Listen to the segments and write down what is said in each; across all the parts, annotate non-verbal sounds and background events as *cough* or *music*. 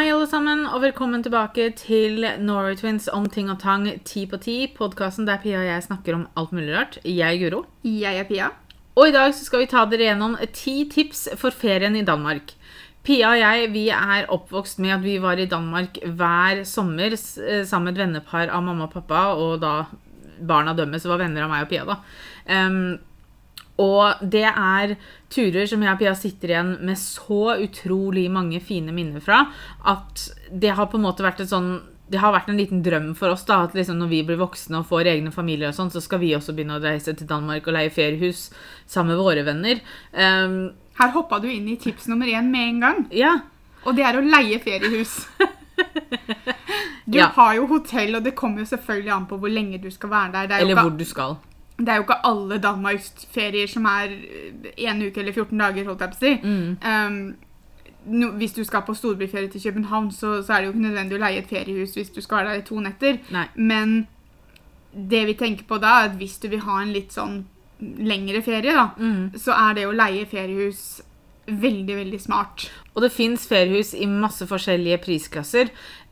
Hei, alle sammen, og velkommen tilbake til Norway Twins om ting og tang ti på ti. Podkasten der Pia og jeg snakker om alt mulig rart. Jeg er Guro. Jeg er Pia. Og i dag så skal vi ta dere gjennom ti tips for ferien i Danmark. Pia og jeg vi er oppvokst med at vi var i Danmark hver sommer eh, sammen med et vennepar av mamma og pappa, og da barna dømmes var venner av meg og Pia. da. Em, og det er turer som jeg og Pia sitter igjen med så utrolig mange fine minner fra, at det har på en måte vært et sånn det har vært en liten drøm for oss da, at liksom når vi blir voksne og får egne familier, og sånn, så skal vi også begynne å reise til Danmark og leie feriehus sammen med våre venner. Um, Her hoppa du inn i tips nummer én med en gang. ja, Og det er å leie feriehus. *laughs* Du Ja. har jo hotell, og det kommer jo selvfølgelig an på hvor lenge du skal være der. Er eller ikke, hvor du skal. Det er jo ikke alle danmarksferier som er én uke eller 14 dager, holdt jeg på å si. Mm. Um, no, hvis du skal på storbyferie til København, så, så er det jo ikke nødvendig å leie et feriehus hvis du skal være der i to netter. Nei. Men det vi tenker på da, er at hvis du vil ha en litt sånn lengre ferie, da, Mm. så er det å leie feriehus veldig, veldig smart. Og det fins feriehus i masse forskjellige prisklasser.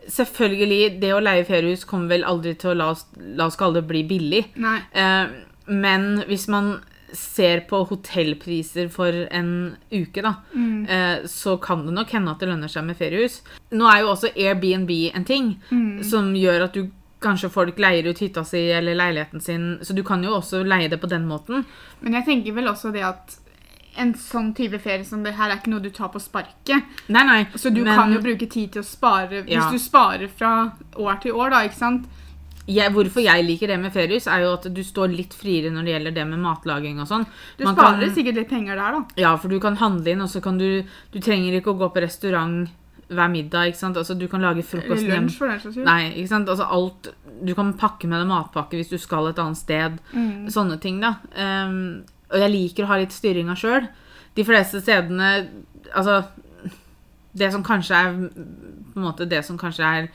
Selvfølgelig, det å leie feriehus kommer vel aldri til å la oss, la oss kalle det bli billig. Nei. Eh, men hvis man ser på hotellpriser for en uke, da, Mm. eh, så kan det nok hende at det lønner seg med feriehus. Nå er jo også Airbnb en ting Mm. som gjør at du Kanskje folk leier ut hytta si eller leiligheten sin, så du kan jo også leie det på den måten. Men jeg tenker vel også det at en sånn type ferie som det her er ikke noe du tar på sparket. Nei, nei. Så du men kan jo bruke tid til å spare Hvis Ja. du sparer fra år til år, da, ikke sant? Jeg, hvorfor jeg liker det med feriehus, er jo at du står litt friere når det gjelder det med matlaging og sånn. Du Man sparer kan- sikkert litt penger der, da. Ja, for du kan handle inn, og så kan du Du trenger ikke å gå på restaurant hver middag, ikke sant. Altså, du kan lage frokost hjem. lunsj, for den saks skyld. Nei, ikke sant. Altså alt Du kan pakke med deg matpakke hvis du skal et annet sted. Mm. Sånne ting, da. Um, og jeg liker å ha litt styringa sjøl. De fleste stedene Altså Det som kanskje er på en måte det som kanskje er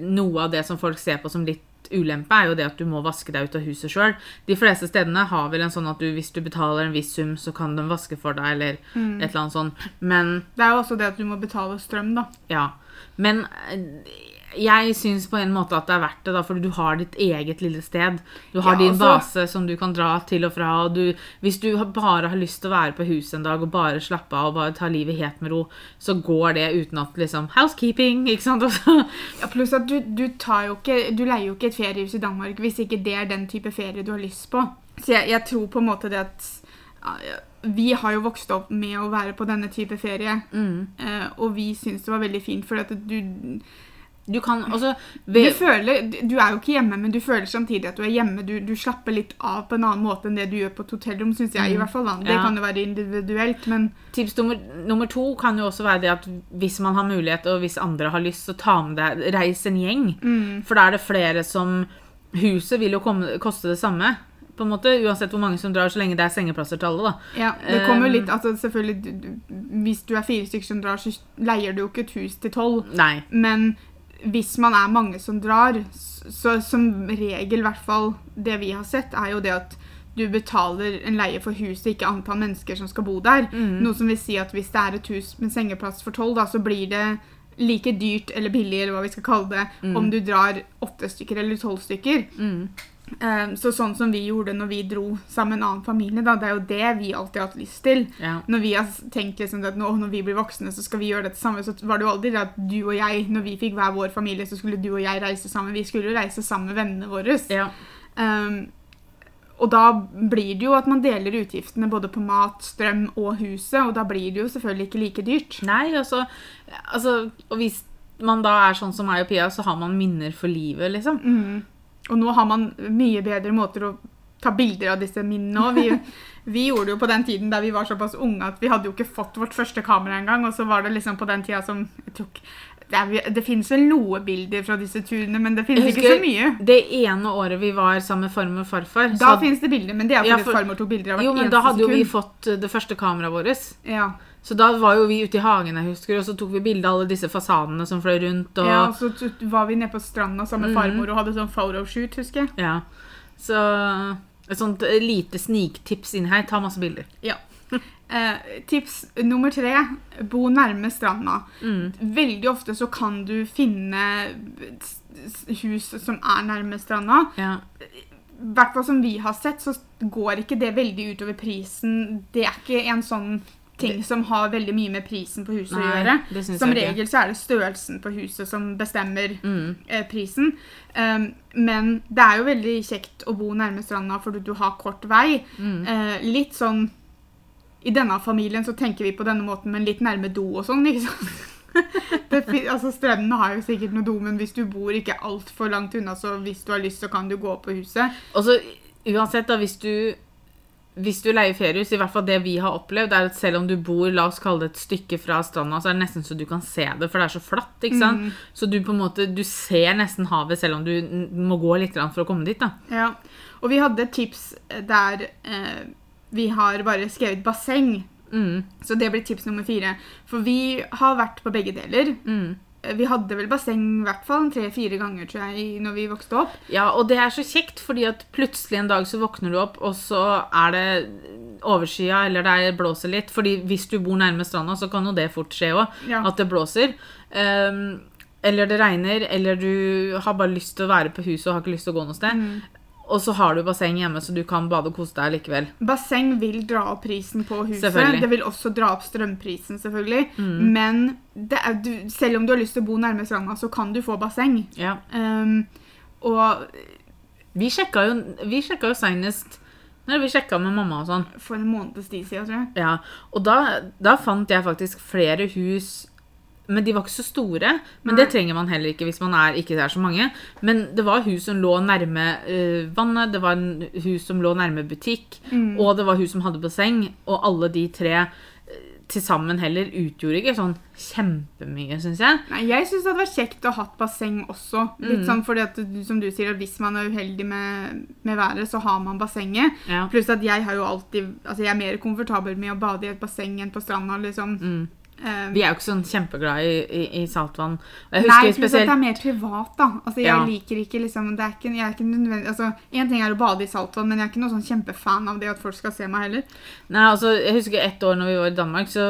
noe av det som folk ser på som litt ulempe, er jo det at du må vaske deg ut av huset sjøl. De fleste stedene har vel en sånn at du, hvis du betaler en viss sum, så kan de vaske for deg, eller Mm. et eller annet sånt. Men Det er jo også det at du må betale strøm, da. ja. Men jeg syns på en måte at det er verdt det, da, fordi du har ditt eget lille sted. Du har Ja, din altså- base som du kan dra til og fra. Og du, hvis du bare har lyst til å være på huset en dag og bare slappe av og bare ta livet helt med ro, så går det uten at liksom Housekeeping, ikke sant? *laughs* Ja, pluss at du, du tar jo ikke Du leier jo ikke et feriehus i Danmark hvis ikke det er den type ferie du har lyst på. Så jeg, jeg tror på en måte det at Vi har jo vokst opp med å være på denne type ferie, mm. eh, og vi syns det var veldig fint, for at du Du kan også Du føler Du er jo ikke hjemme, men du føler samtidig at du er hjemme. Du, du slapper litt av på en annen måte enn det du gjør på et hotellrom, syns jeg. i Mm. hvert fall da. Det Ja. kan jo være individuelt, men Tips nummer, nummer to kan jo også være det at hvis man har mulighet, og hvis andre har lyst, så ta med deg Reis en gjeng. mm, For da er det flere som Huset vil jo komme, koste det samme, på en måte, uansett hvor mange som drar, så lenge det er sengeplasser til alle. da. ja, det kommer jo litt altså selvfølgelig, Hvis du er fire stykker som drar, så leier du jo ikke et hus til tolv. Men hvis man er mange som drar, så som regel, i hvert fall det vi har sett, er jo det at du betaler en leie for huset, ikke antall mennesker som skal bo der. Mm. Noe som vil si at hvis det er et hus med sengeplass for tolv, da, så blir det like dyrt eller billig, eller hva vi skal kalle det, Mm. om du drar åtte stykker eller tolv stykker. Mm. Eh, Så sånn som vi gjorde når vi dro sammen med en annen familie, da, det er jo det vi alltid har hatt lyst til. Ja. Når vi har tenkt liksom at nå, når vi blir voksne, så skal vi gjøre dette samme, så var det jo aldri det at du og jeg, når vi fikk hver vår familie, så skulle du og jeg reise sammen. Vi skulle jo reise sammen med vennene våre. ja. Um, og da blir det jo at man deler utgiftene både på mat, strøm og huset, og da blir det jo selvfølgelig ikke like dyrt. Nei, altså, altså Og hvis man da er sånn som meg og Pia, så har man minner for livet, liksom. Mm. Og nå har man mye bedre måter å ta bilder av disse minnene òg. Vi, *laughs* vi gjorde det jo på den tiden der vi var såpass unge at vi hadde jo ikke fått vårt første kamera engang. Og så var det liksom på den tida som tror Det, er, det finnes vel noe bilder fra disse turene, men det finnes ikke så mye. Det ene året vi var sammen med farmor og farfar Da så- finnes det bilder, men det er fordi Ja, for- farmor tok bilder av hvert Jo, men da hadde jo vi fått uh, det første kameraet vårt. Ja. Så da var jo vi ute i hagen, jeg husker, og så tok vi bilde av alle disse fasanene som fløy rundt. Og, ja, så var vi nede på stranda sammen med Mhm. farmor og hadde sånn photoshoot, husker jeg. Ja. Så et sånt lite sniktips inn her. Ta masse bilder. Ja. Eh, tips nummer tre bo nærme stranda. Mm. Veldig ofte så kan du finne hus som er nærme stranda. Ja. I hvert fall som vi har sett, så går ikke det veldig utover prisen. Det er ikke en sånn ting som har veldig mye med prisen på huset å gjøre. Som regel så er det størrelsen på huset som bestemmer Mm. eh, prisen. Um, men det er jo veldig kjekt å bo nærme stranda fordi du har kort vei. Mm. Eh, litt sånn I denne familien så tenker vi på denne måten, men litt nærme do og sånn, *laughs* ikke sant? Det, altså Strendene har jo sikkert noe do, men hvis du bor ikke altfor langt unna, så hvis du har lyst, så kan du gå på huset. Og så uansett, da, hvis du hvis du leier feriehus, i hvert fall det vi har opplevd, er at selv om du bor la oss kalle det et stykke fra stranda, så er det nesten så du kan se det, for det er så flatt. ikke sant? Mm. Så du på en måte, du ser nesten havet selv om du må gå litt for å komme dit. da. Ja. Og vi hadde tips der eh, vi har bare skrevet basseng. Mm, Så det blir tips nummer fire. For vi har vært på begge deler. mm. Vi hadde vel basseng i hvert fall tre-fire ganger tror jeg, når vi vokste opp. Ja, og det er så kjekt, fordi at plutselig en dag så våkner du opp, og så er det overskya, eller det er- blåser litt. Fordi hvis du bor nærme stranda, så kan jo det fort skje òg, Ja. at det blåser. Um, eller det regner, eller du har bare lyst til å være på huset og har ikke lyst til å gå noe sted. Mm. Og så har du basseng hjemme, så du kan bade og kose deg likevel. Basseng vil dra opp prisen på huset. Mm. Det vil også dra opp strømprisen, selvfølgelig. Men det er, du, selv om du har lyst til å bo nærme stranda, så kan du få basseng. Ja. Um, og Vi sjekka jo, vi sjekka jo senest når vi sjekka med mamma og sånn. for en måneds tid siden, tror jeg. Ja, og da, da fant jeg faktisk flere hus Men de var ikke så store. Men Nei. det trenger man heller ikke hvis man er, ikke er så mange. Men det var hus som lå nærme uh, vannet, det var en hus som lå nærme butikk, Mm. og det var hus som hadde basseng. Og alle de tre eh, til sammen heller utgjorde ikke sånn kjempemye, syns jeg. Nei, jeg syns det hadde vært kjekt å ha hatt basseng også. Litt Mm. sånn fordi at, som du sier, at hvis man er uheldig med, med været, så har man bassenget. Ja. Pluss at jeg har jo alltid Altså, jeg er mer komfortabel med å bade i et basseng enn på stranda, liksom. Mm. Eh, Vi er jo ikke sånn kjempeglad i, i, i saltvann. Jeg Nei, husker pluss at det er mer privat, da. Altså, jeg Ja. liker ikke liksom det er ikke, jeg er ikke nødvendig, altså, En ting er å bade i saltvann, men jeg er ikke noen sånn kjempefan av det at folk skal se meg heller. Nei, altså, jeg husker ett år når vi var i Danmark, så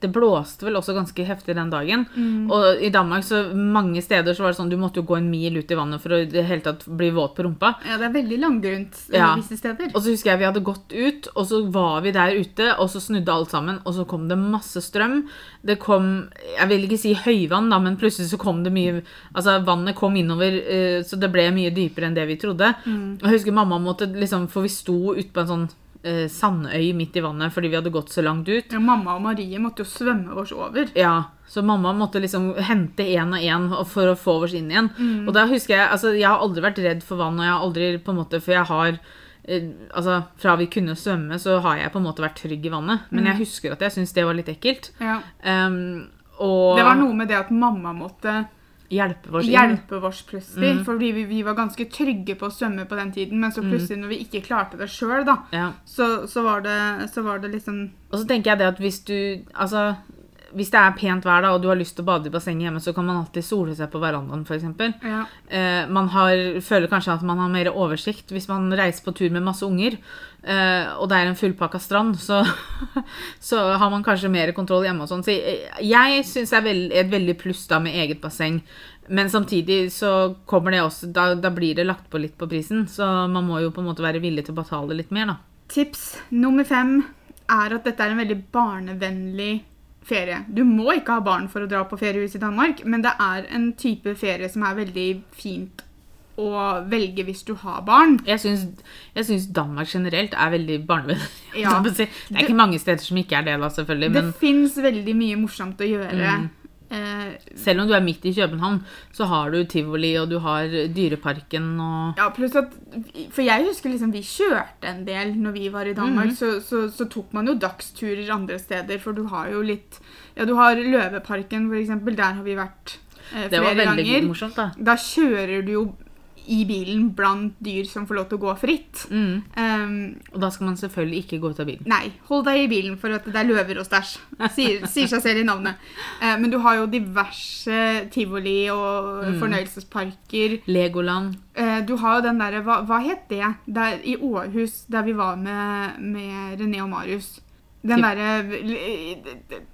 det blåste vel også ganske heftig den dagen. Mm. Og i Danmark så mange steder så var det sånn du måtte jo gå en mil ut i vannet for å i det hele tatt bli våt på rumpa. Ja, det er veldig langgrunt Ja. visse steder. Og så husker jeg vi hadde gått ut, og så var vi der ute, og så snudde alt sammen, og så kom det masse strøm. Det kom Jeg vil ikke si høyvann, da, men plutselig så kom det mye Altså, vannet kom innover, eh, så det ble mye dypere enn det vi trodde. Mm. Og jeg husker mamma måtte liksom For vi sto ute på en sånn eh, sandøy midt i vannet fordi vi hadde gått så langt ut. Ja, mamma og Marie måtte jo svømme oss over. Ja, så mamma måtte liksom hente én og én for å få oss inn igjen. Mm. Og da husker jeg Altså, jeg har aldri vært redd for vann, og jeg har aldri på en måte For jeg har eh, Altså, fra vi kunne svømme, så har jeg på en måte vært trygg i vannet. Men Mm. jeg husker at jeg syntes det var litt ekkelt. Ja. Um, og Det var noe med det at mamma måtte hjelpe oss inn. hjelpe oss plutselig. Mm. Fordi vi, vi var ganske trygge på å svømme på den tiden, men så plutselig når vi ikke klarte det sjøl, da, Ja. så, så, var det, så var det liksom Og så tenker jeg det at hvis du Altså, hvis det er pent vær da, og du har lyst til å bade i bassenget hjemme, så kan man alltid sole seg på verandaen, f.eks. Ja. Eh, man har, føler kanskje at man har mer oversikt hvis man reiser på tur med masse unger, eh, og det er en fullpakka strand, så, *laughs* så har man kanskje mer kontroll hjemme og sånn. Så jeg, jeg syns det er veld, et veldig pluss da med eget basseng. Men samtidig så kommer det også da, da blir det lagt på litt på prisen, så man må jo på en måte være villig til å betale litt mer, da. Tips nummer fem er at dette er en veldig barnevennlig ferie. Du må ikke ha barn for å dra på feriehus i Danmark, men det er en type ferie som er veldig fint å velge hvis du har barn. Jeg syns, Danmark generelt er veldig barnevennlig. *laughs* Ja. Det er ikke mange steder som ikke er det, da, selvfølgelig. Det Men fins veldig mye morsomt å gjøre. Mm. Eh, selv om du er midt i København, så har du tivoli, og du har Dyreparken og Ja, pluss at For jeg husker liksom vi kjørte en del når vi var i Danmark. Mhm. så, så, så tok man jo dagsturer andre steder, for du har jo litt Ja, du har Løveparken, for eksempel. Der har vi vært eh, Det var flere veldig ganger. morsomt, da. Da kjører du jo i bilen blant dyr som får lov til å gå fritt. Mm. Um, Og da skal man selvfølgelig ikke gå ut av bilen. nei, hold deg i bilen, for at det er løver og stæsj. Sier, *laughs* sier seg selv i navnet. Uh, men du har jo diverse tivoli og Mm. fornøyelsesparker. Legoland. Uh, Du har jo den derre hva, hva het det? Der, I Århus, der vi var med, med René og Marius. Den derre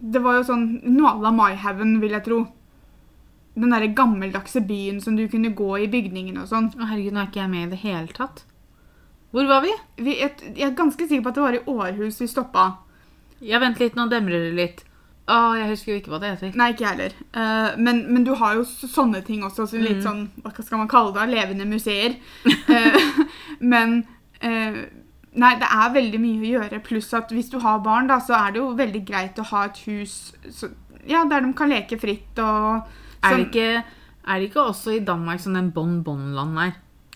Det var jo sånn noe à la Maihaugen, vil jeg tro. Den derre gammeldagse byen som du kunne gå i bygningene og sånn. Å, herregud, nå er ikke jeg med i det hele tatt. Hvor var vi? Vi, jeg, jeg er ganske sikker på at det var i Århus vi stoppa. Ja, vent litt, nå demrer det litt. Å, jeg husker jo ikke hva det heter. Nei, ikke jeg heller. Uh, men, men du har jo sånne ting også. Så litt Mm. sånn, hva skal man kalle det? Levende museer. uh, *laughs* men uh, Nei, det er veldig mye å gjøre. Pluss at hvis du har barn, da, så er det jo veldig greit å ha et hus så, ja, der de kan leke fritt og Er det ikke, er det ikke også i Danmark som den bon-bon-land er?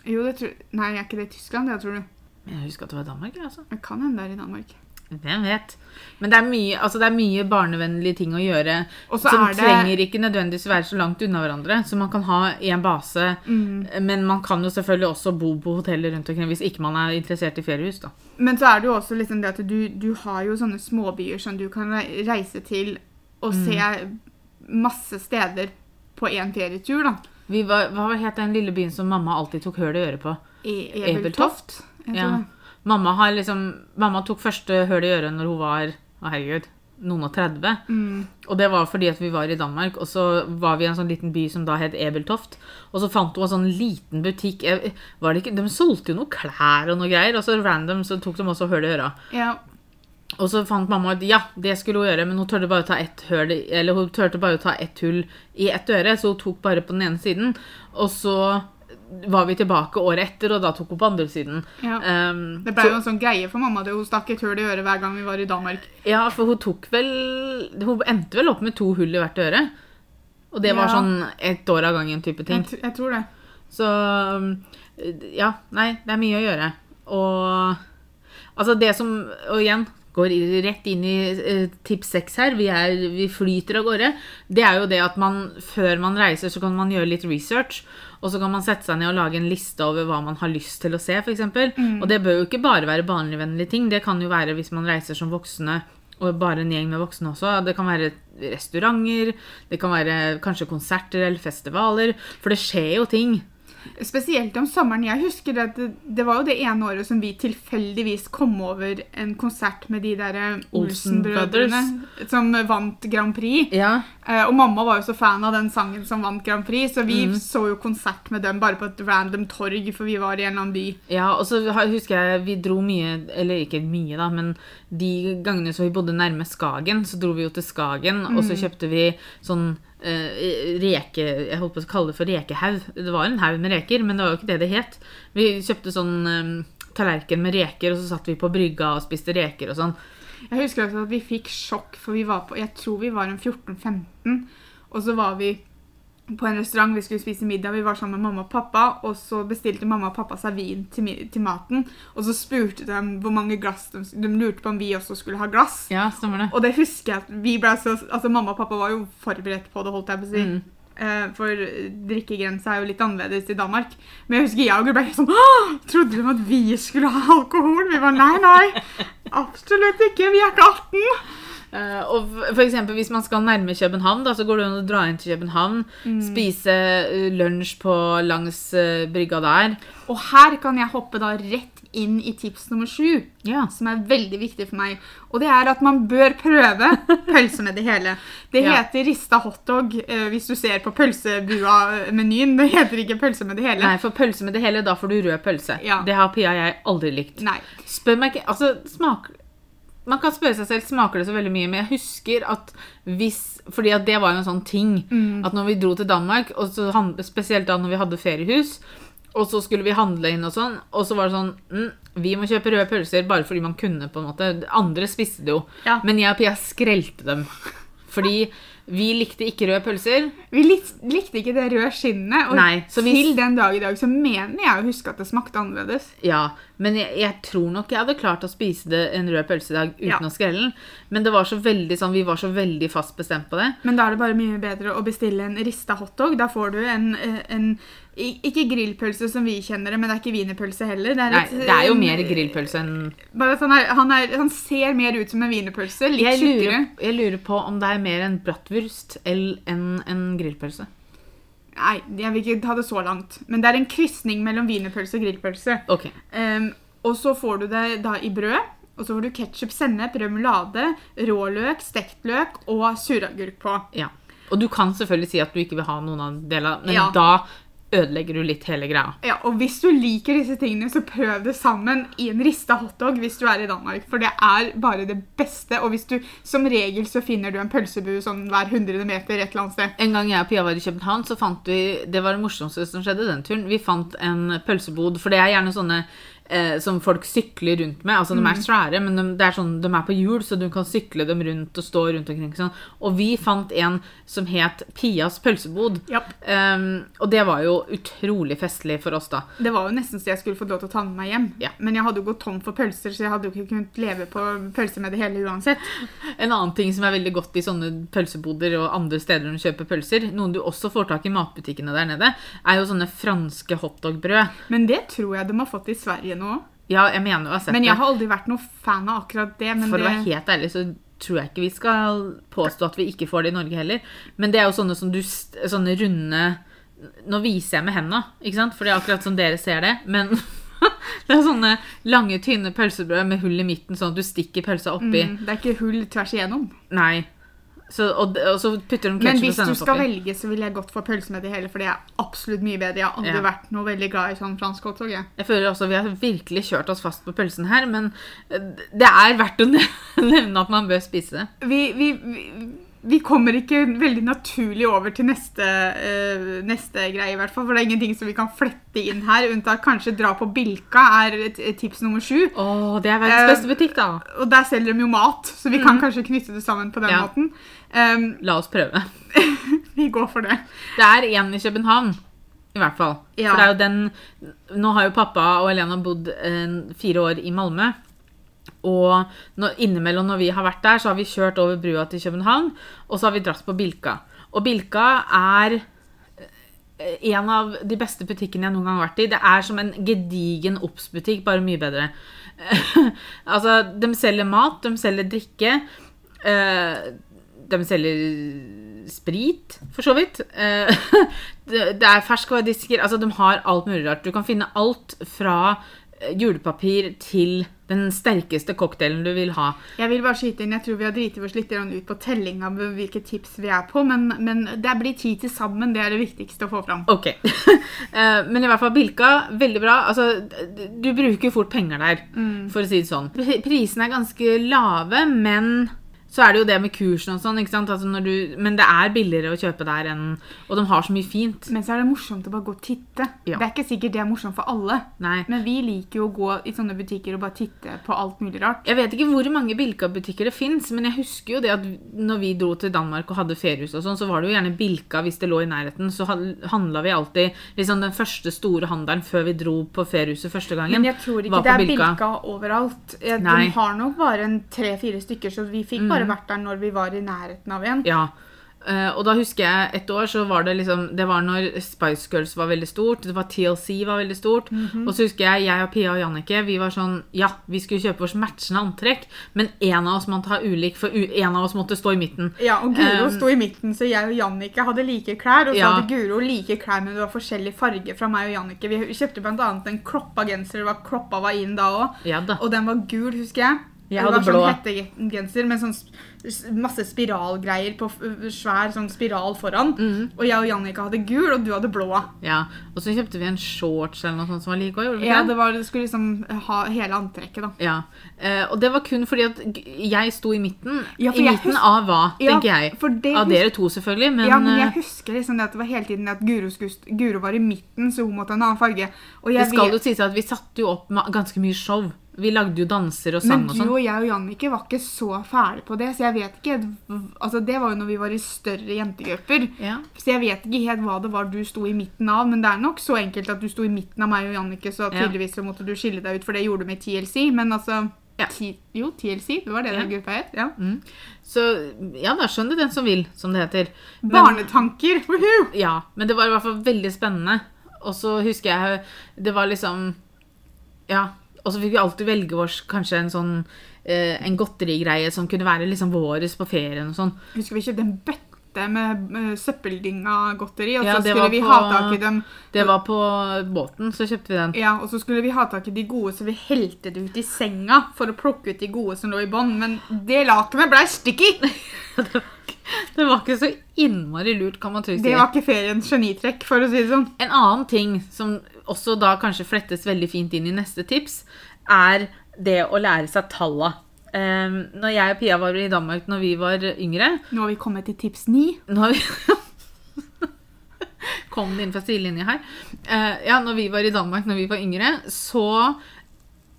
Jo, det tror Nei, er ikke det i Tyskland, det, tror du? Men Jeg husker at det var i Danmark, altså. Det kan hende det er i Danmark. Hvem vet? Men det er mye, altså det er mye barnevennlige ting å gjøre som det trenger ikke nødvendigvis være så langt unna hverandre. Så man kan ha én base, mm, men man kan jo selvfølgelig også bo på hoteller rundt omkring hvis ikke man er interessert i feriehus. da. Men så er det jo også liksom det at du, du har jo sånne småbyer som du kan reise til og Mm. se masse steder på én ferietur, da. Vi var, hva het den lille byen som mamma alltid tok høl i øret på? I Ebeltoft. Ja. Mamma, har liksom, mamma tok første høl i øret når hun var å herregud, noen og 30. Mm. Og det var fordi at vi var i Danmark, og så var vi i en sånn liten by som da het Ebeltoft. Og så fant hun en sånn liten butikk var det ikke, De solgte jo noe klær og noe greier, og så random så tok de også høl i øra. Ja. Og så fant mamma ut ja, det skulle hun gjøre, men hun turte bare å ta ett hull, eller hun turte bare å ta ett hull i ett øre, så hun tok bare på den ene siden. Og så var vi tilbake året etter, og da tok hun på andre siden. ja. Um, Det ble så- jo en sånn greie for mamma. Det hun stakk et hull i øret hver gang vi var i Danmark. Ja, for hun tok vel Hun endte vel opp med to hull i hvert øre. Og det var sånn ett år av gangen type ting. Jeg, jeg tror det. Så ja, nei, det er mye å gjøre. Og altså det som Og igjen går rett inn i eh, tips seks her. Vi, er, vi flyter av gårde. Det er jo det at man før man reiser, så kan man gjøre litt research. Og så kan man sette seg ned og lage en liste over hva man har lyst til å se, f.eks. Mm. Og det bør jo ikke bare være barnevennlige ting. Det kan jo være hvis man reiser som voksne og bare en gjeng med voksne også. Det kan være restauranter, det kan være kanskje konserter eller festivaler. For det skjer jo ting. Spesielt om sommeren. Jeg husker at det, det var jo det ene året som vi tilfeldigvis kom over en konsert med de der eh, Olsen Olsen-brødrene som vant Grand Prix. Ja, Eh, og mamma var jo så fan av den sangen som vant Grand Prix, så vi mm. så jo konsert med dem bare på et random torg, for vi var i en eller annen by. Ja, og så husker jeg vi dro mye, eller ikke mye da, men de gangene så vi bodde nærme Skagen, så dro vi jo til Skagen, og så kjøpte vi sånn reke, jeg holdt på å kalle det for rekehaug. Det var en haug med reker, men det var jo ikke det det het. Vi kjøpte sånn eh, tallerken med reker, og så satt vi på brygga og spiste reker og sånn. Jeg husker også at vi fikk sjokk, for vi var på, jeg tror vi var en 14-15, og så var vi på en restaurant, vi skulle spise middag, vi var sammen med mamma og pappa, og så bestilte mamma og pappa seg vin til, til maten, og så spurte de hvor mange glass de, de lurte på om vi også skulle ha glass. Ja, stemmer det. Og det husker jeg at vi ble så, altså mamma og pappa var jo forberedt på det, holdt jeg på å si. Mm. Eh, for drikkegrensa er jo litt annerledes i Danmark. Men jeg husker jeg og Gud ble helt sånn Trodde de at vi skulle ha alkohol? Vi var nei, nei. Absolutt ikke. Vi er ikke 18. Eh, og eksempel hvis man skal nærme København, da, så går det an å dra inn til København, spise eh, lunsj på langs uh, brygga der. Og her kan jeg hoppe da rett inn i tips nummer sju, Ja. som er veldig viktig for meg. Og det er at man bør prøve *laughs* pølse med det hele. Det Ja. heter rista hotdog uh, hvis du ser på pølsebua-menyen. Det heter ikke pølse med det hele. Nei, for pølse med det hele, da får du rød pølse. Ja. Det har Pia og jeg aldri likt. Nei. Spør meg ikke Altså, smak Man kan spørre seg selv smaker det så veldig mye, men jeg husker at hvis Fordi at det var jo en sånn ting Mm. at når vi dro til Danmark, og så spesielt da når vi hadde feriehus, og så skulle vi handle inn og sånn, og så var det sånn mm, Vi må kjøpe røde pølser bare fordi man kunne, på en måte. Andre spiste det jo. Ja. Men jeg og Pia skrelte dem. Fordi vi likte ikke røde pølser. Vi lik, likte ikke det røde skinnet, og Nei, så vi- til den dag i dag så mener jeg å huske at det smakte annerledes. Ja, men jeg, jeg tror nok jeg hadde klart å spise det en rød pølse i dag uten Ja. å skrelle den. Men det var så veldig sånn, vi var så veldig fast bestemt på det. Men da er det bare mye bedre å bestille en rista hotdog. Da får du en, eh, en Ikke grillpølse som vi kjenner det, men det er ikke wienerpølse heller. Det er, Nei, et- det er jo mer grillpølse enn han, er, han, er, han ser mer ut som en wienerpølse. Litt jeg tjukkere. lurer, jeg lurer på om det er mer en bratwurst enn en, en grillpølse. Nei, jeg vil ikke ta det så langt. Men det er en krysning mellom wienerpølse og grillpølse. Ok. Um, og så får du det da i brød. Og så får du ketsjup, sennep, remulade, råløk, stekt løk og suragurk på. Ja. Og du kan selvfølgelig si at du ikke vil ha noen av delene, men Ja. da ødelegger du litt hele greia. Ja, og hvis du liker disse tingene, så prøv det sammen i en rista hotdog hvis du er i Danmark. For det er bare det beste. Og hvis du, som regel så finner du en pølsebu sånn hver hundrede meter et eller annet sted. En gang jeg og Pia var i København, så fant vi Det var det morsomste som skjedde den turen. Vi fant en pølsebod, for det er gjerne sånne eh, som folk sykler rundt med. Altså, De er svære, men de, det er sånn, de er på hjul, så du kan sykle dem rundt og stå rundt omkring. Sånn. Og vi fant en som het Pias pølsebod. Yep. Um, og det var jo utrolig festlig for oss, da. Det var jo nesten så jeg skulle fått lov til å ta med meg hjem. Ja. Men jeg hadde jo gått tom for pølser, så jeg hadde jo ikke kunnet leve på pølser med det hele uansett. *laughs* En annen ting som er veldig godt i sånne pølseboder og andre steder når du kjøper pølser, noen du også får tak i i matbutikkene der nede, er jo sånne franske hotdogbrød. Men det tror jeg de har fått i Sverige nå. Ja, jeg mener jeg har sett Men jeg har aldri vært noe fan av akkurat det. Men For å det, være helt ærlig så tror jeg ikke vi skal påstå at vi ikke får det i Norge heller. Men det er jo sånne som du Sånne runde Nå viser jeg med henda, ikke sant? For det er akkurat som dere ser det. Men *laughs* det er sånne lange, tynne pølsebrød med hull i midten, sånn at du stikker pølsa oppi. mm, det er ikke hull tvers igjennom. Nei. Så, og, og så putter de Men hvis du skal velge, så ville jeg gått for pølse med det hele, for det er absolutt mye bedre. Jeg har aldri Ja. vært noe veldig glad i sånn fransk hotdog. jeg. Jeg føler også Vi har virkelig kjørt oss fast på pølsen her, men det er verdt å *laughs* nevne at man bør spise det. Vi, vi, vi, vi kommer ikke veldig naturlig over til neste, eh, neste greie, i hvert fall. For det er ingenting som vi kan flette inn her, unntatt kanskje dra på Bilka er et, et tips nummer sju. Oh, det er verdens Eh, beste butikk, da. Og der selger de jo mat, så vi kan kanskje knytte det sammen på den Mhm. Ja. måten. Um, La oss prøve. *laughs* vi går for det. Det er én i København, i hvert fall. Ja. For det er jo den Nå har jo pappa og Elena bodd eh, fire år i Malmö. Og når, innimellom når vi har vært der, så har vi kjørt over brua til København, og så har vi dratt på Bilka. Og Bilka er eh, en av de beste butikkene jeg noen gang har vært i. Det er som en gedigen Obs-butikk, bare mye bedre. *laughs* altså, de selger mat, de selger drikke. eh, de selger sprit, for så vidt. Eh, *laughs* det, er ferskvaredisker. Altså, de har alt mulig rart. Du kan finne alt fra julepapir til den sterkeste cocktailen du vil ha. Jeg vil bare skyte inn, jeg tror vi har driti oss litt ut på telling av hvilke tips vi er på, men, men det blir ti til sammen. Det er det viktigste å få fram. Ok. *laughs* Eh, Men i hvert fall Bilka, veldig bra. Altså, du bruker fort penger der, for å si det sånn. Prisene er ganske lave, men så er det jo det med kursen og sånn, ikke sant? Altså du, men det er billigere å kjøpe der enn Og de har så mye fint. Men så er det morsomt å bare gå og titte. Ja. Det er ikke sikkert det er morsomt for alle. Nei. Men vi liker jo å gå i sånne butikker og bare titte på alt mulig rart. Jeg vet ikke hvor mange Bilka-butikker det fins, men jeg husker jo det at når vi dro til Danmark og hadde feriehus og sånn, så var det jo gjerne Bilka hvis det lå i nærheten. Så handla vi alltid liksom den første store handelen før vi dro på feriehuset første gangen. Men jeg tror ikke det er Bilka. Bilka, overalt. Eh, Nei. De har nok bare tre-fire stykker, så vi fikk bare vært der når vi var i nærheten av en. Ja. Uh, og da husker jeg et år så var det liksom Det var når Spice Girls var veldig stort. Det var TLC var veldig stort. Og så husker jeg jeg og Pia og Jannicke vi var sånn Ja, vi skulle kjøpe oss matchende antrekk, men en av oss måtte ha ulik, for én av oss måtte stå i midten. Ja, og Guro Um, sto i midten, så jeg og Jannicke hadde like klær. Og så Ja. hadde Guro like klær, men det var forskjellig farge fra meg og Jannicke. Vi kjøpte bl.a. en kroppa genser. Det var kroppa var inn da òg. Ja. Og den var gul, husker jeg. Jeg hadde blå. sånn hettegenser med sånn masse spiralgreier på svær sånn spiral foran. Mm. Og jeg og Jannika hadde gul, og du hadde blå. Ja. Og så kjøpte vi en shorts eller noe sånt som var like òg, Ja, det, var, det skulle liksom ha hele antrekket, da. Ja. Eh, og det var kun fordi at jeg sto i midten. Ja, I midten av hva, Ja, tenker jeg. for det Av dere to, selvfølgelig, men, ja, men jeg eh, husker liksom det at det var hele tiden at Guro, Guro var i midten, så hun måtte ha en annen farge. Og det skal vet- jo sies at vi satte jo opp ganske mye show. Vi lagde jo danser og sang Men du sånn. og jeg og Jannicke var ikke så fæle på det, så jeg vet ikke Altså, det var jo når vi var i større jentegrupper. Ja. Så jeg vet ikke helt hva det var du sto i midten av, men det er nok så enkelt at du sto i midten av meg og Jannicke, så tydeligvis så måtte du skille deg ut, for det gjorde du med TLC. Men altså Ja. Jo, TLC, det var det Ja. den gruppa het. Ja. Så ja da, skjønn det den som vil, som det heter. Men- Barnetanker! Woohoo! Ja, men det var i hvert fall veldig spennende. Og så husker jeg Det var liksom Ja. Og så fikk vi alltid velge oss kanskje en sånn eh, En godterigreie som kunne være liksom våres på ferien og sånn. Husker vi kjøpte en bøtte med, med søppeldinga godteri, og Ja, så skulle vi på- ha tak i dem. Det var på båten, så kjøpte vi den. Ja, og så skulle vi ha tak i de gode, så vi helte det ut i senga for å plukke ut de gode som lå i bånn. Men det lakenet blei sticky! *laughs* Det var ikke så innmari lurt, kan man trygt si. Det var ikke feriens genitrekk, for å si det sånn. En annen ting som også da kanskje flettes veldig fint inn i neste tips, er det å lære seg talla. Um, når jeg og Pia var i Danmark når vi var yngre Nå har vi kommet til tips ni. Nå har vi *laughs* Kom det inn fra sidelinja her. Uh, ja, når vi var i Danmark når vi var yngre, så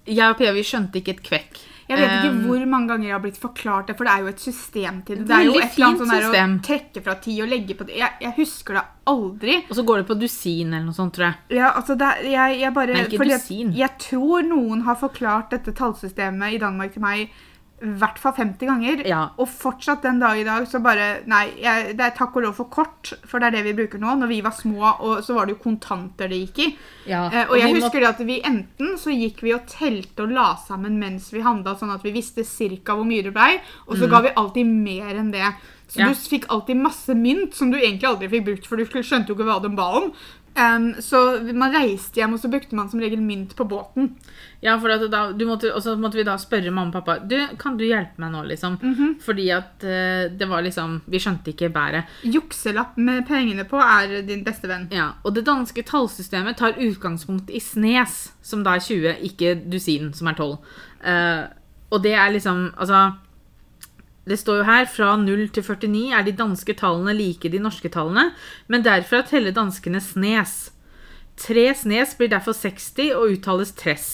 Jeg og Pia vi skjønte ikke et kvekk. Jeg vet ikke Um, hvor mange ganger jeg har blitt forklart det, for det er jo et system til det. Det er jo et eller annet sånn der å trekke fra ti og legge på det. Jeg, jeg husker det aldri. Og så går det på dusin eller noe sånt, tror jeg. Ja, altså det, jeg, jeg bare Men ikke dusin. Jeg tror noen har forklart dette tallsystemet i Danmark til meg i hvert fall 50 ganger. Ja. Og fortsatt den dag i dag så bare Nei, jeg, det er takk og lov for kort, for det er det vi bruker nå. Når vi var små, og så var det jo kontanter det gikk i. Ja, Eh, og jeg husker må- at vi enten så gikk vi og telte og la sammen mens vi handla, sånn at vi visste cirka hvor mye det blei, og så ga vi alltid mer enn det. Så Mm. Ja. du fikk alltid masse mynt som du egentlig aldri fikk brukt, for du skjønte jo ikke hva de ba om. Em, så man reiste hjem, og så brukte man som regel mynt på båten. Ja, for da, du måtte, og så måtte vi da spørre mamma og pappa Du, kan du hjelpe meg nå, liksom? Mhm. Fordi at uh, det var liksom Vi skjønte ikke bæret. Jukselapp med pengene på er din beste venn. Ja, Og det danske tallsystemet tar utgangspunkt i snes, som da er 20, ikke dusin, som er 12. Uh, og det er liksom Altså Det står jo her fra 0 til 49 er de danske tallene like de norske tallene, men derfra teller danskene snes. Tre snes blir derfor 60 og uttales tress.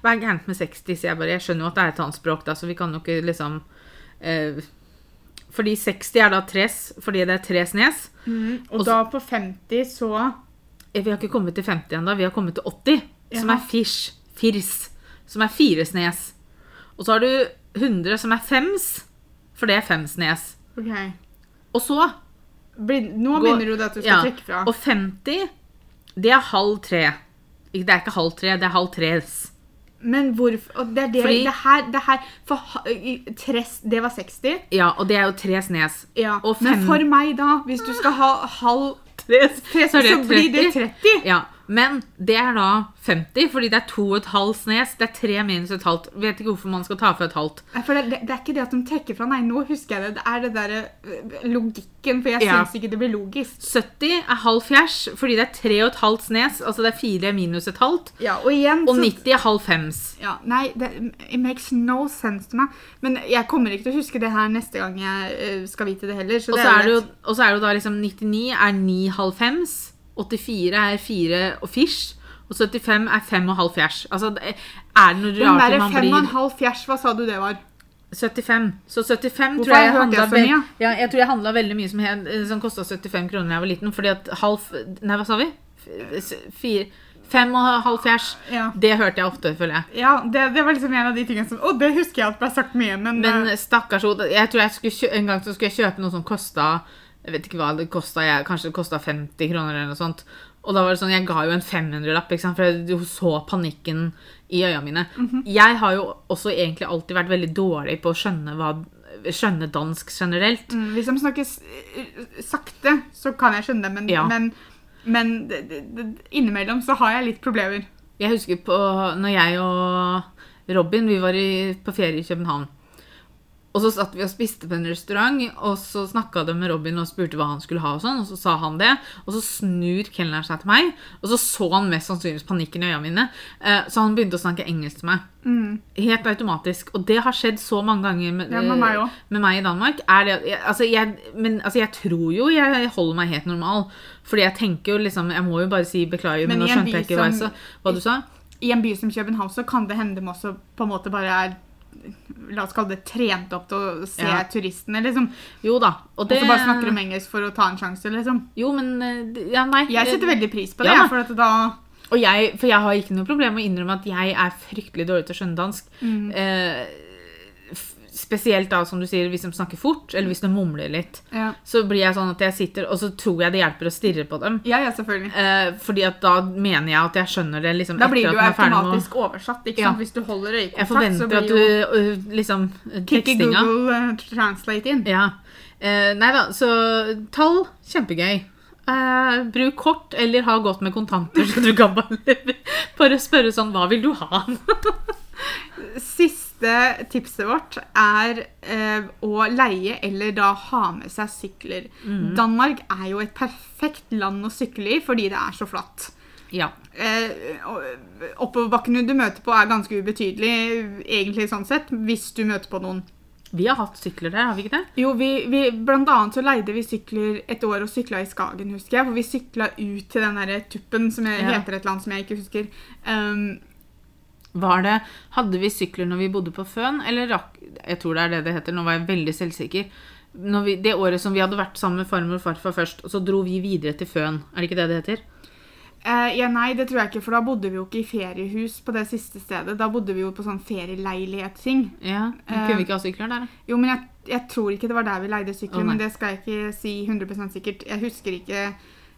Hva er gærent med 60, sier jeg bare. Jeg skjønner jo at det er et annet språk, da, så vi kan jo ikke liksom eh, Fordi 60 er da tres, fordi det er tre snes. Og Og da på 50 så Eh, Vi har ikke kommet til 50 ennå, vi har kommet til 80, som er fish, firs, som er fire snes. Og så har du 100, som er fems, for det er femsnes. Okay. OK. Og så Blir- Nå går, begynner du det at du skal ja, trekke fra. Og 50, det er halv tre. Det er ikke halv tre, det er halv tres. Men hvorfor Det er det, Fordi- det her, det her For tres, det var 60. Ja, og det er jo tre snes. Ja. Men for meg, da, hvis du skal ha halv Tres, tre, så, blir det 30. 30. Ja, men det er da 50, fordi det er to og et halvt snes. Det er tre minus et halvt. Vet ikke hvorfor man skal ta fra et halvt. For det, det, det er ikke det at de trekker fra. Nei, nå husker jeg det. Det er det derre øh, logikken, for jeg Ja. syns ikke det blir logisk. 70 er halv fjers, fordi det er tre og et halvt snes. Altså det er fire minus et halvt. Ja, og igjen Og så 90 er halv fems. ja, Nei, det it makes no sense to meg. Men jeg kommer ikke til å huske det her neste gang jeg øh, skal vite det heller. Så Og så er er det jo da liksom 99 er 9 halv fems. 84 er 4 og fish. Og 75 er 5 og halv fjers. Altså, er det noe Den rart man fem og en halv fjers, hva sa du det var? 75. Så 75 Hvorfor tror jeg handla jeg ve- mye? ja, Jeg tror jeg handla veldig mye som, he- som kosta 75 kroner da jeg var liten. Fordi at halv Nei, hva sa vi? Fire Fem og halv fjers. Ja. Det hørte jeg ofte, føler jeg. Ja, det, det var liksom en av de tingene som Å, det husker jeg at ble sagt mye, men, Men øh, stakkars hode. Jeg tror jeg skulle En gang så skulle jeg kjøpe noe som kosta Jeg vet ikke hva det kosta. Kanskje det kosta 50 kroner eller noe sånt. Og da var det sånn, jeg ga jo en 500-lapp, for jeg så panikken i øya mine. Mhm. Jeg har jo også egentlig alltid vært veldig dårlig på å skjønne, hva, skjønne dansk generelt. mm, Hvis de snakker øh, sakte, så kan jeg skjønne det, men, Ja. men, men innimellom så har jeg litt problemer. Jeg husker på når jeg og Robin vi var i, på ferie i København. Og så satt vi og spiste på en restaurant, og så snakka de med Robin og spurte hva han skulle ha. Og sånn, og så sa han det, og så snur kelneren seg til meg, og så så han mest sannsynligvis panikken i øynene mine. Eh, Så han begynte å snakke engelsk til meg. Mm. Helt automatisk. Og det har skjedd så mange ganger med, Ja, med meg med meg i Danmark. Det, altså jeg, men altså jeg tror jo jeg holder meg helt normal. Fordi jeg tenker jo liksom Jeg må jo bare si beklager, men, Men nå skjønte jeg ikke hva, jeg sa, hva du sa. I en by som København så kan det hende de også på en måte bare er La oss kalle det trent opp til å se Ja. turistene, liksom. Jo da. Og det så bare snakker om engelsk for å ta en sjanse, liksom. Jo, men eh, Ja, nei. Jeg setter veldig pris på det, Ja, for da jeg, for jeg har ikke noe problem med å innrømme at jeg er fryktelig dårlig til å skjønne dansk. Mm. Eh, spesielt da, som du sier, hvis de snakker fort, eller hvis de mumler litt. Ja, Så blir jeg sånn at jeg sitter, og så tror jeg det hjelper å stirre på dem. ja, ja selvfølgelig. Eh, fordi at da mener jeg at jeg skjønner det liksom Da blir det jo at ferdig med automatisk oversatt, ikke Ja. sant? Hvis du holder Jeg øyekontakt, så forventer blir at jo du øh, liksom Kikke Tekstinga. Google eh, Translate inn. Ja. Eh, nei da, så tall kjempegøy. Eh, bruk kort eller ha godt med kontanter, så du kan bare, *laughs* bare spørre sånn Hva vil du ha? Siste tipset vårt er eh, å leie eller da ha med seg sykler. Danmark er jo et perfekt land å sykle i fordi det er så flatt. ja. Eh, oppoverbakkene du møter på er ganske ubetydelig, egentlig sånn sett, hvis du møter på noen. Vi har hatt sykler der, har vi ikke det? Jo, vi, vi, blant annet så leide vi sykler et år og sykla i Skagen, husker jeg. For vi sykla ut til den der tuppen som jeg, Ja. heter et land som jeg ikke husker. Um, Var det, Hadde vi sykler når vi bodde på Føn, eller rakk Jeg tror det er det det heter, nå var jeg veldig selvsikker. Når vi, det året som vi hadde vært sammen med farmor og farfar først, og så dro vi videre til Føn. Er det ikke det det heter? eh, ja, nei, det tror jeg ikke, for da bodde vi jo ikke i feriehus på det siste stedet. Da bodde vi jo på sånn ferieleilighet-ting. Ja, Eh, Kunne vi ikke ha sykler der? da? Jo, men jeg, jeg tror ikke det var der vi leide sykler, oh, men det skal jeg ikke si 100% sikkert. Jeg husker ikke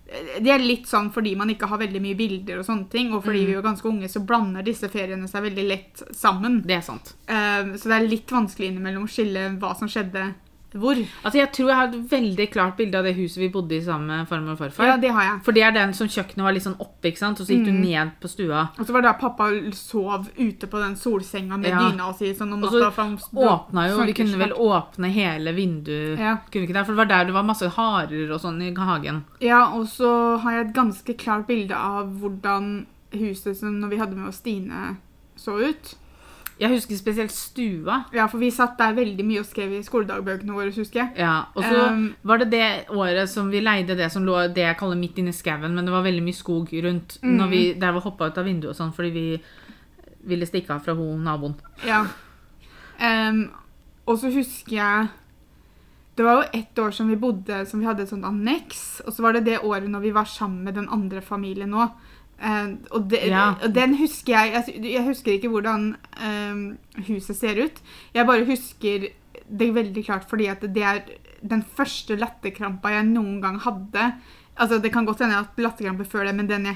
Det er litt sånn fordi man ikke har veldig mye bilder og sånne ting, og fordi Mm. vi var ganske unge, så blander disse feriene seg veldig lett sammen. Det er sant. Uh, så det er litt vanskelig innimellom å skille hva som skjedde hvor. Altså, Jeg tror jeg har et veldig klart bilde av det huset vi bodde i sammen med farmor og farfar. Ja, det har jeg. For det er den som kjøkkenet var litt sånn oppe, ikke sant? og så gikk du Mm. ned på stua. Og så var det da pappa sov ute på den solsenga med Ja. dyna si sånn om Og så natta. for han Åpna jo, Vi kunne vel åpne hele vinduet. Ja. Kunne vi ikke det? For det var der det var masse harer og sånn i hagen. Ja, og så har jeg et ganske klart bilde av hvordan huset som når vi hadde med oss Stine, så ut. Jeg husker spesielt stua. Ja, for vi satt der veldig mye og skrev i skoledagbøkene våre, husker jeg. Ja, Og så Um, var det det året som vi leide det som lå det jeg kaller midt inne i skauen, men det var veldig mye skog rundt Mm. når vi der vi hoppa ut av vinduet og sånn fordi vi ville stikke av fra hun naboen. Ja. Um, og så husker jeg Det var jo ett år som vi bodde som vi hadde et sånt anneks. Og så var det det året når vi var sammen med den andre familien òg. Og, de, Ja. og den husker jeg Jeg, jeg husker ikke hvordan uh, huset ser ut. Jeg bare husker det veldig klart fordi at det er den første latterkrampa jeg noen gang hadde. Altså Det kan godt hende jeg har hatt latterkrampe før det, men den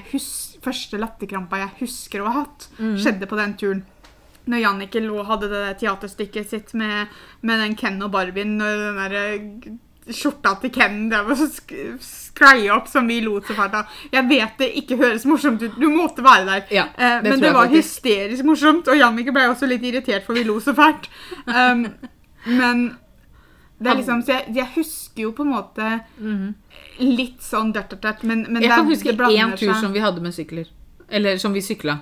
første latterkrampa jeg husker å ha hatt, skjedde på den turen. Når Jannicke Lo hadde det teaterstykket sitt med, med den Ken og Barbien og den der skjorta til Ken drev og sk skreia opp som vi lot fælt av. Jeg vet det ikke høres morsomt ut, du måtte være der. Ja, det uh, men det var faktisk. hysterisk morsomt, og Jannicke ble også litt irritert for vi lo så fælt. Um, men det er liksom, så jeg, jeg husker jo på en måte litt sånn dørt, dørt, dørt, men, men Jeg kan det huske én tur som vi hadde med sykler. Eller som vi sykla.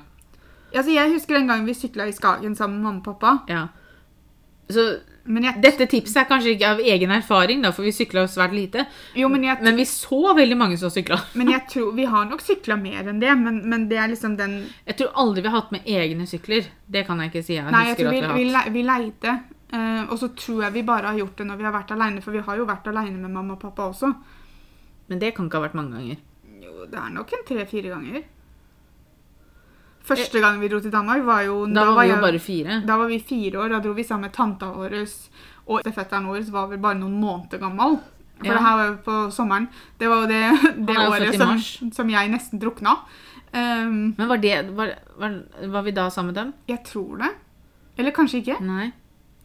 Altså, jeg husker den gangen vi sykla i Skagen sammen med mamma og pappa. Ja. Så jeg, dette tipset er kanskje ikke av egen erfaring, da, for vi sykla svært lite. jo, men jeg, Men vi så veldig mange som sykla. men jeg tror Vi har nok sykla mer enn det, men, men det er liksom den Jeg tror aldri vi har hatt med egne sykler. Det kan jeg ikke si. Jeg Nei, jeg tror vi, vi vi, hatt. le- vi leide. eh, og så tror jeg vi bare har gjort det når vi har vært aleine, for vi har jo vært aleine med mamma og pappa også. Men det kan ikke ha vært mange ganger. Jo, det er nok en tre-fire ganger. Første gang vi dro til Danmark, var jo Da var vi jo jeg- bare fire. Da var vi fire år. Da dro vi sammen med tanta vår, og fetteren vår var vel bare noen måneder gammel. For Ja. det her var jo på sommeren. Det var jo det, det året som, som jeg nesten drukna. Um, Men var, det, var, var, var vi da sammen med dem? jeg tror det. Eller kanskje ikke. Nei.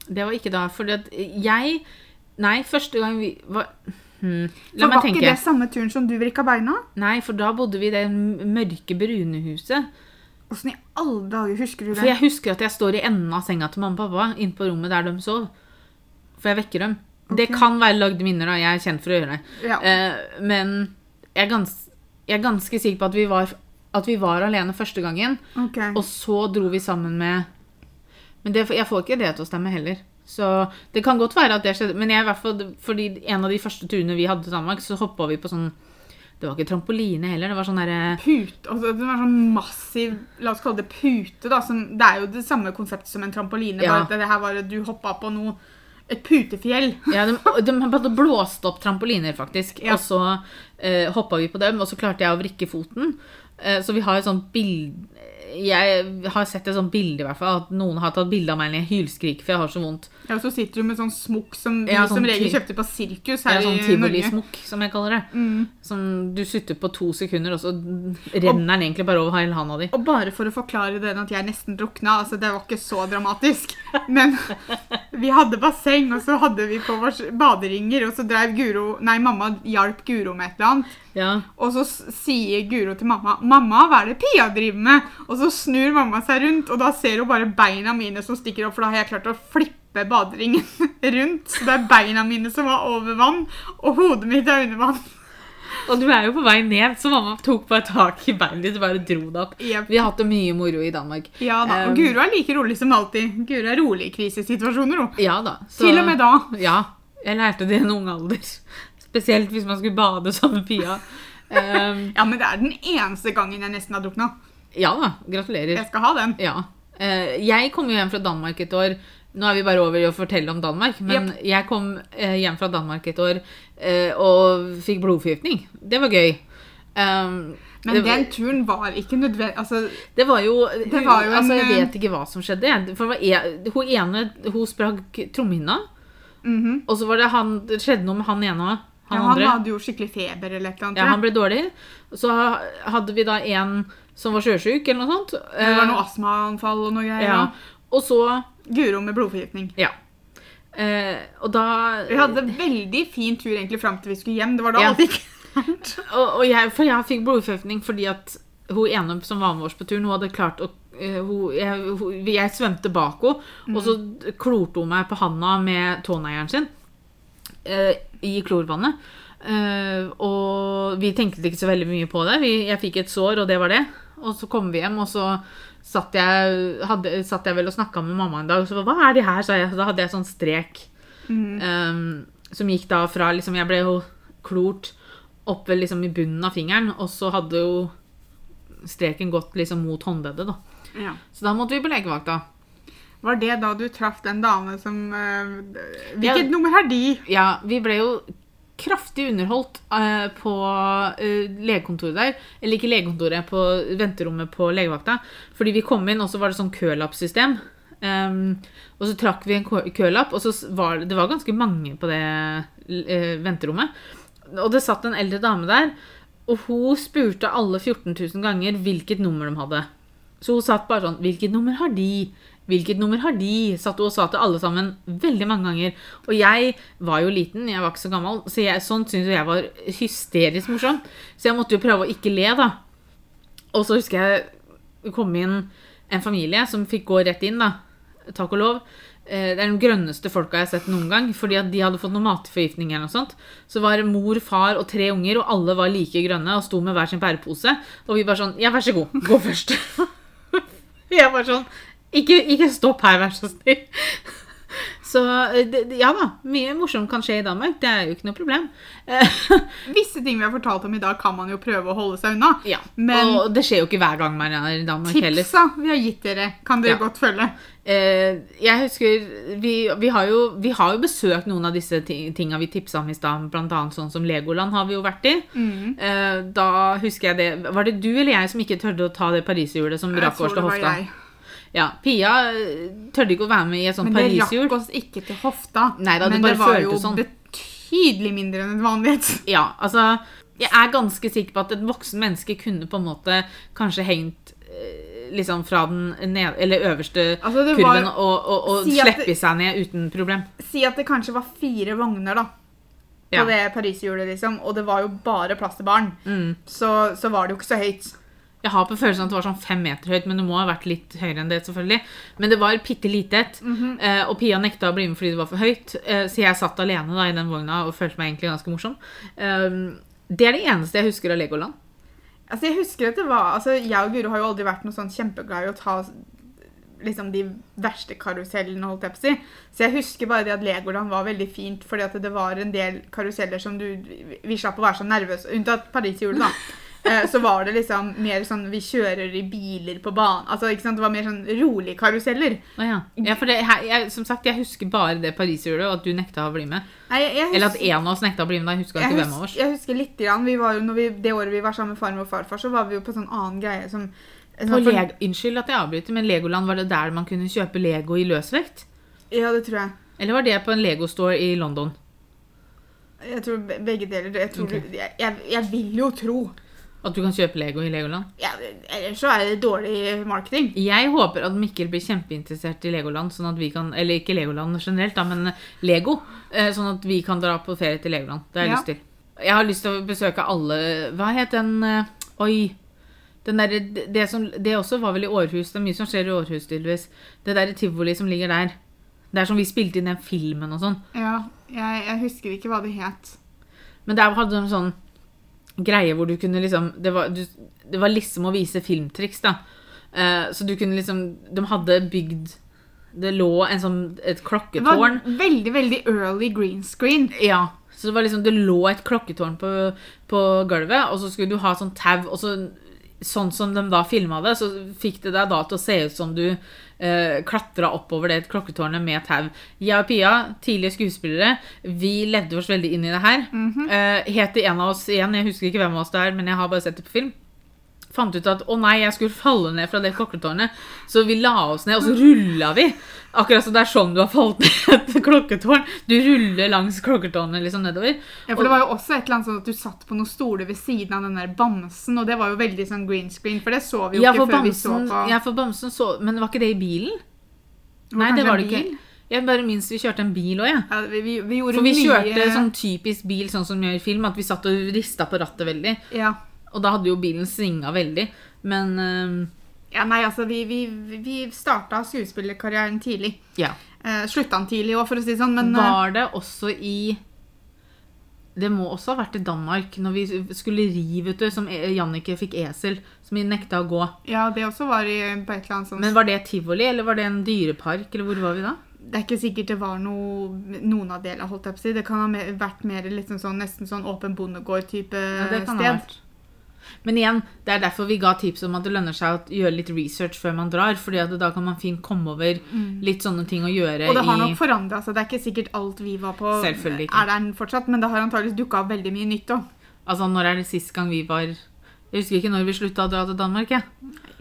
Det var ikke da. Fordi at jeg Nei, første gang vi var hmm. La For meg var ikke det samme turen som du vrikka beina? Nei, for da bodde vi i det mørke, brune huset. Åssen i alle dager husker du det? For jeg husker at jeg står i enden av senga til mamma og pappa, inne på rommet der de sov. For jeg vekker dem. Det kan være lagde minner, da. Jeg er kjent for å gjøre det. Ja. Eh, men jeg er, gans, jeg er ganske sikker på at vi var, at vi var alene første gangen. Okay. Og så dro vi sammen med Men det, jeg får ikke det til å stemme heller. Så det kan godt være at det skjedde. Men jeg, i hvert fall, fordi en av de første turene vi hadde til Danmark, så hoppa vi på sånn Det var ikke trampoline heller. Det var sånn derre Pute, altså det var sånn massiv La oss kalle det pute. da som, Det er jo det samme konseptet som en trampoline. Ja. Bare at det her var at du hoppa på noe Et putefjell. Ja, de, de hadde blåst opp trampoliner, faktisk. Ja. Og så eh, hoppa vi på dem, og så klarte jeg å vrikke foten. Eh, Så vi har et sånt bilde Jeg har sett et sånt bilde, i hvert fall. At noen har tatt bilde av meg når jeg hylskriker, for jeg har så vondt. Ja, og så sitter du med sånn smokk som Ja, som sånn regel kjøpte på sirkus her er sånn i Norge. tivolismokk, som jeg kaller det. Mm. Som du sutter på to sekunder, og så renner den egentlig bare over hele handa di. Og bare for å forklare den at jeg nesten drukna, altså det var ikke så dramatisk. *laughs* Men vi hadde basseng, og så hadde vi på vårs baderinger, og så drev Guro Nei, mamma hjalp Guro med et eller annet. Ja. Og så sier Guro til mamma 'Mamma, hva er det Pia driver med?' Og så snur mamma seg rundt, og da ser hun bare beina mine som stikker opp, for da har jeg klart å flippe baderingen *laughs* rundt. Så det er beina mine som var over vann, og hodet mitt er under vann. Og du er jo på vei ned, så mamma tok bare tak i beinet ditt og bare dro deg opp. Yep. Vi har hatt det mye moro i Danmark. Ja da, Um, og Guro er like rolig som alltid. Guro er rolig i krisesituasjoner, hun. Ja da. så- Til og med da. Ja. Jeg lærte det i en ung alder. Spesielt hvis man skulle bade sammen med Pia. *laughs* Um, Ja, men det er den eneste gangen jeg nesten har drukna. ja da. Gratulerer. Jeg skal ha den. Ja. Uh, jeg kom jo hjem fra Danmark et år. Nå er vi bare over i å fortelle om Danmark, men jeg kom uh, hjem fra Danmark et år uh, og fikk blodforgiftning. Det var gøy. Um, Men var, den turen var ikke nødvendig Altså, det var jo, Det var jo en, altså, Jeg vet ikke hva som skjedde. For hun ene hun sprakk trommehinna, mhm. og så var det han, det skjedde noe med han ene òg. Ja, Han han andre. hadde jo skikkelig feber eller et eller annet. Ja, han ble dårlig. Så hadde vi da en som var sjøsjuk, eller noe sånt. Det var noe astmaanfall og noe greier. ja. Og så Guro med blodforgiftning. Ja. Eh, og da Vi hadde veldig fin tur egentlig fram til vi skulle hjem. Det var da Ja. alt gikk. *laughs* og, og jeg, For jeg fikk blodforgiftning fordi at hun ene som var med oss på turen, hun hadde klart å eh, hun, jeg, hun, jeg svømte bak henne, og så klorte hun meg på handa med tåneieren sin eh, i klorvannet. Uh, og vi tenkte ikke så veldig mye på det. Vi, jeg fikk et sår, og det var det. Og så kom vi hjem, og så satt jeg, hadde, satt jeg vel og snakka med mamma en dag. Og så hva er det her, sa jeg. Så da hadde jeg sånn strek mm. um, som gikk da fra liksom Jeg ble jo klort oppe liksom i bunnen av fingeren, og så hadde jo streken gått liksom mot håndleddet, da. Ja. Så da måtte vi på legevakta. Var det da du traff den dame som uh, Hvilket Ja. nummer har de? Ja, vi ble jo kraftig underholdt uh, på uh, legekontoret der. Eller ikke legekontoret, på venterommet på legevakta. Fordi vi kom inn, og så var det sånn kølappsystem. Um, og så trakk vi en kølapp, og så var det, det var ganske mange på det uh, venterommet. Og det satt en eldre dame der, og hun spurte alle 14 000 ganger hvilket nummer de hadde. Så hun satt bare sånn Hvilket nummer har de? Hvilket nummer har de? Satt hun og sa til alle sammen veldig mange ganger. Og jeg var jo liten, jeg var ikke så gammel, så jeg, sånt syntes jeg var hysterisk morsomt. Så jeg måtte jo prøve å ikke le, da. Og så husker jeg kom inn en familie som fikk gå rett inn, da. Takk og lov. Eh, Det er de grønneste folka jeg har sett noen gang, fordi at de hadde fått noen matforgiftning eller noe sånt. Så var det mor, far og tre unger, og alle var like grønne og sto med hver sin bærepose. Og vi bare sånn Ja, vær så god, gå først. *laughs* jeg var sånn ikke, ikke stopp her, vær så snill. Så eh, ja da, mye morsomt kan skje i Danmark. Det er jo ikke noe problem. Eh, *laughs* Visse ting vi har fortalt om i dag, kan man jo prøve å holde seg unna. ja, Men Og det skjer jo ikke hver gang man er i Danmark heller. tipsa vi har gitt dere, kan dere Ja. godt følge. Eh, jeg husker vi, vi, har jo, vi har jo besøkt noen av disse ti- tinga vi tipsa om i stad, annet sånn som Legoland har vi jo vært i. Mm. Eh, da husker jeg det Var det du eller jeg som ikke tørde å ta det pariserhjulet som rakk oss til hofta? jeg. Ja, Pia eh, tørde ikke å være med i et sånt Men det rakk oss ikke til hofta. Neida, det men bare det var jo sånn. betydelig mindre enn et vanlighet. *laughs* Ja, altså Jeg er ganske sikker på at et voksen menneske kunne på en måte kanskje hengt eh, liksom fra den ned, eller øverste Altså, var, kurven og, og, og Si at det- seg ned uten problem. si at det kanskje var fire vogner da, på Ja. det pariserhjulet, liksom, og det var jo bare plass til barn, Mm. så, så var det jo ikke så høyt. Jeg har på følelsen at det var sånn fem meter høyt, men det må ha vært litt høyere enn det. selvfølgelig. Men det var bitte lite et. Mm -hmm. og Pia nekta å bli med fordi det var for høyt, eh, så jeg satt alene da i den vogna og følte meg egentlig ganske morsom. Um, det er det eneste jeg husker av Legoland. Altså, jeg husker at det var, altså, jeg og Guro har jo aldri vært noe sånn kjempeglad i å ta liksom de verste karusellene, holdt jeg på å si. Så jeg husker bare det at Legoland var veldig fint, fordi at det var en del karuseller som du, vi slapp å være så nervøse, unntatt Pariserhjulet da. *laughs* eh, så var det liksom mer sånn Vi kjører i biler på banen. Altså, ikke sant? Det var mer sånn rolige karuseller. Oh, ja. ja for det, jeg, som sagt, jeg husker bare det pariserhjulet, og at du nekta å bli med. Nei, jeg, jeg, Eller at en av oss nekta å bli med. Jeg husker ikke hvem av oss. jeg husker litt. Grann, vi var jo, når vi, det året vi var sammen med farmor og farfar, så var vi jo på sånn annen greie som sånn, for- Unnskyld at jeg avbryter, men Legoland var det der man kunne kjøpe Lego i løsvekt? Ja, det tror jeg. Eller var det på en Lego-store i London? Jeg tror begge deler. Jeg, tror, okay. jeg, jeg vil jo tro. At du kan kjøpe Lego i Legoland? Ja, ellers så er det dårlig marketing. Jeg håper at Mikkel blir kjempeinteressert i Legoland, sånn at vi kan Eller ikke Legoland generelt, da, men Lego. eh, Sånn at vi kan dra på ferie til Legoland. Det har jeg Ja. lyst til. Jeg har lyst til å besøke alle Hva het den eh, Oi. Den der, det, det, som, det også var vel i Århus. Det er mye som skjer i Århus, tydeligvis. Det derre tivoli som ligger der. Det er som vi spilte inn den filmen og sånn. Ja, jeg, jeg husker ikke hva det het. Men der hadde de sånn greie hvor du kunne liksom Det var, du, det var liksom å vise filmtriks, da. Eh, så du kunne liksom De hadde bygd Det lå en sånn, et Det var klokketårn. veldig, veldig early green screen. Ja. Så det var liksom Det lå et klokketårn på, på gulvet, og så skulle du ha sånn tau, og så Sånn som de da filma det, så fikk det deg da til å se ut som du eh, klatra oppover det klokketårnet med tau. Jeg og Pia, tidlige skuespillere, vi levde oss veldig inn i det her. Eh, het det en av oss igjen, jeg husker ikke hvem av oss det er, men jeg har bare sett det på film. Fant ut at å nei, jeg skulle falle ned fra det klokketårnet. Så vi la oss ned, og så rulla vi. Akkurat som det er sånn du har falt ned et klokketårn. Du ruller langs klokketårnet liksom nedover. Ja, for Det var jo også et eller annet sånn at du satt på noen stoler ved siden av den der bamsen, og det var jo veldig sånn green screen, for det så vi jo Ja, ikke før før vi så på ja, for bamsen så Men var ikke det i bilen? Det Nei, det var det ikke. Jeg bare minst vi kjørte en bil òg, jeg. Ja, vi, vi, vi gjorde For vi mye kjørte sånn typisk bil, sånn som vi gjør i film, at vi satt og rista på rattet veldig. ja. Og da hadde jo bilen svinga veldig. Men øhm, ja, nei, altså, vi, vi, vi starta skuespillerkarrieren tidlig. ja. Eh, slutta den tidlig òg, for å si det sånn, men eh, Var det også i Det må også ha vært i Danmark, når vi skulle ri, vet du, som E- Jannicke fikk esel, som vi nekta å gå. ja, det også var i, på et eller annet sånt Men var det tivoli, eller var det en dyrepark, eller hvor var vi da? Det er ikke sikkert det var noe, noen av delene, holdt jeg på å si. Det kan ha vært mer liksom sånn, nesten sånn åpen bondegård-type Ja, det kan sted. Men igjen, det er derfor vi ga tips om at det lønner seg å gjøre litt research før man drar, fordi at da kan man fint komme over litt sånne ting å gjøre Mm. Og det har nok forandra seg. Det er ikke sikkert alt vi var på Selvfølgelig ikke. er der fortsatt, men det har antakeligvis dukka opp veldig mye nytt òg. Altså, når er det sist gang vi var Jeg husker ikke når vi slutta å dra til Danmark, jeg.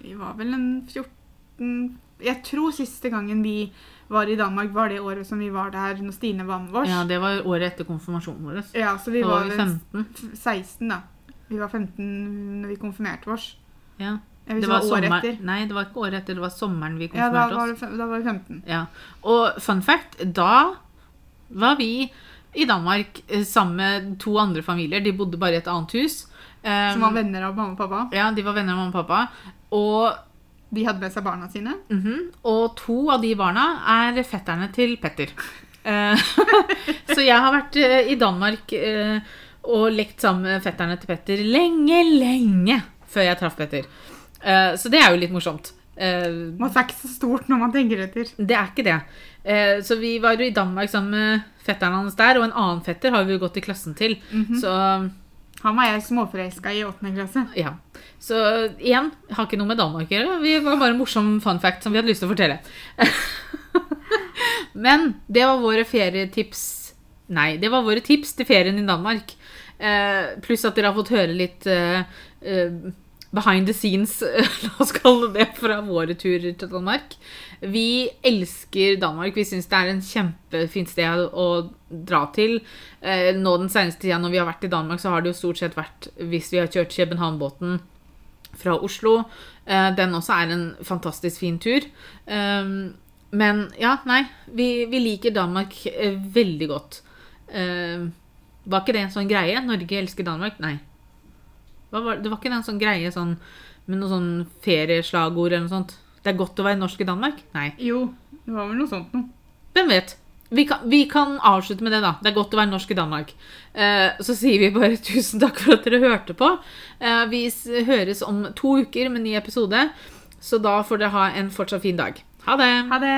Vi var vel en 14 Jeg tror siste gangen vi var i Danmark, var det året som vi var der når Stine var med oss. Ja, det var året etter konfirmasjonen vår. Ja, så vi Da var var vi 15. 16, da. Vi var 15 når vi konfirmerte oss. Ja. Det var året sommer... etter. Nei, det var ikke året etter, det var sommeren vi konfirmerte var, oss. Ja, fem- da var vi 15. Ja. Og fun fact, da var vi i Danmark eh, sammen med to andre familier. De bodde bare i et annet hus. Um, Som var venner av mamma og pappa. Ja, de var venner av mamma og pappa. Og, De hadde med seg barna sine. mhm, og to av de barna er fetterne til Petter. Eh, *laughs* så jeg har vært eh, i Danmark og lekt sammen med fetterne til Petter lenge, lenge før jeg traff Petter. Uh, så det er jo litt morsomt. Uh, man er ikke så stort når man tenker etter. Det er ikke det. Uh, så vi var jo i Danmark sammen med fetteren hans der, og en annen fetter har vi jo gått i klassen til. Så Han var jeg småforelska i åttende klasse. ja. Så igjen, har ikke noe med Danmark å gjøre. Vi var bare en morsom fun fact som vi hadde lyst til å fortelle. *laughs* Men det var våre ferietips Nei, det var våre tips til ferien i Danmark. Eh, pluss at dere har fått høre litt eh, eh, behind the scenes, *laughs* la oss kalle det, fra våre turer til Danmark. Vi elsker Danmark. Vi syns det er en kjempefint sted å dra til. Eh, nå den seneste tida når vi har vært i Danmark, så har det jo stort sett vært hvis vi har kjørt Københavnbåten fra Oslo. Den også er en fantastisk fin tur. Men ja, nei. Vi, vi liker Danmark veldig godt. Var ikke det en sånn greie? Norge elsker Danmark? Nei. Var, det var ikke det en sånn greie sånn, med noe sånn ferieslagord eller noe sånt? Det er godt å være norsk i Danmark? Nei. Jo, det var vel noe sånt noe. Hvem vet? Vi kan, vi kan avslutte med det, da. Det er godt å være norsk i Danmark. Eh, så sier vi bare *laughs* tusen takk for at dere hørte på. Eh, vi høres om to uker med ny episode, så da får dere ha en fortsatt fin dag. Ha det! Ha det!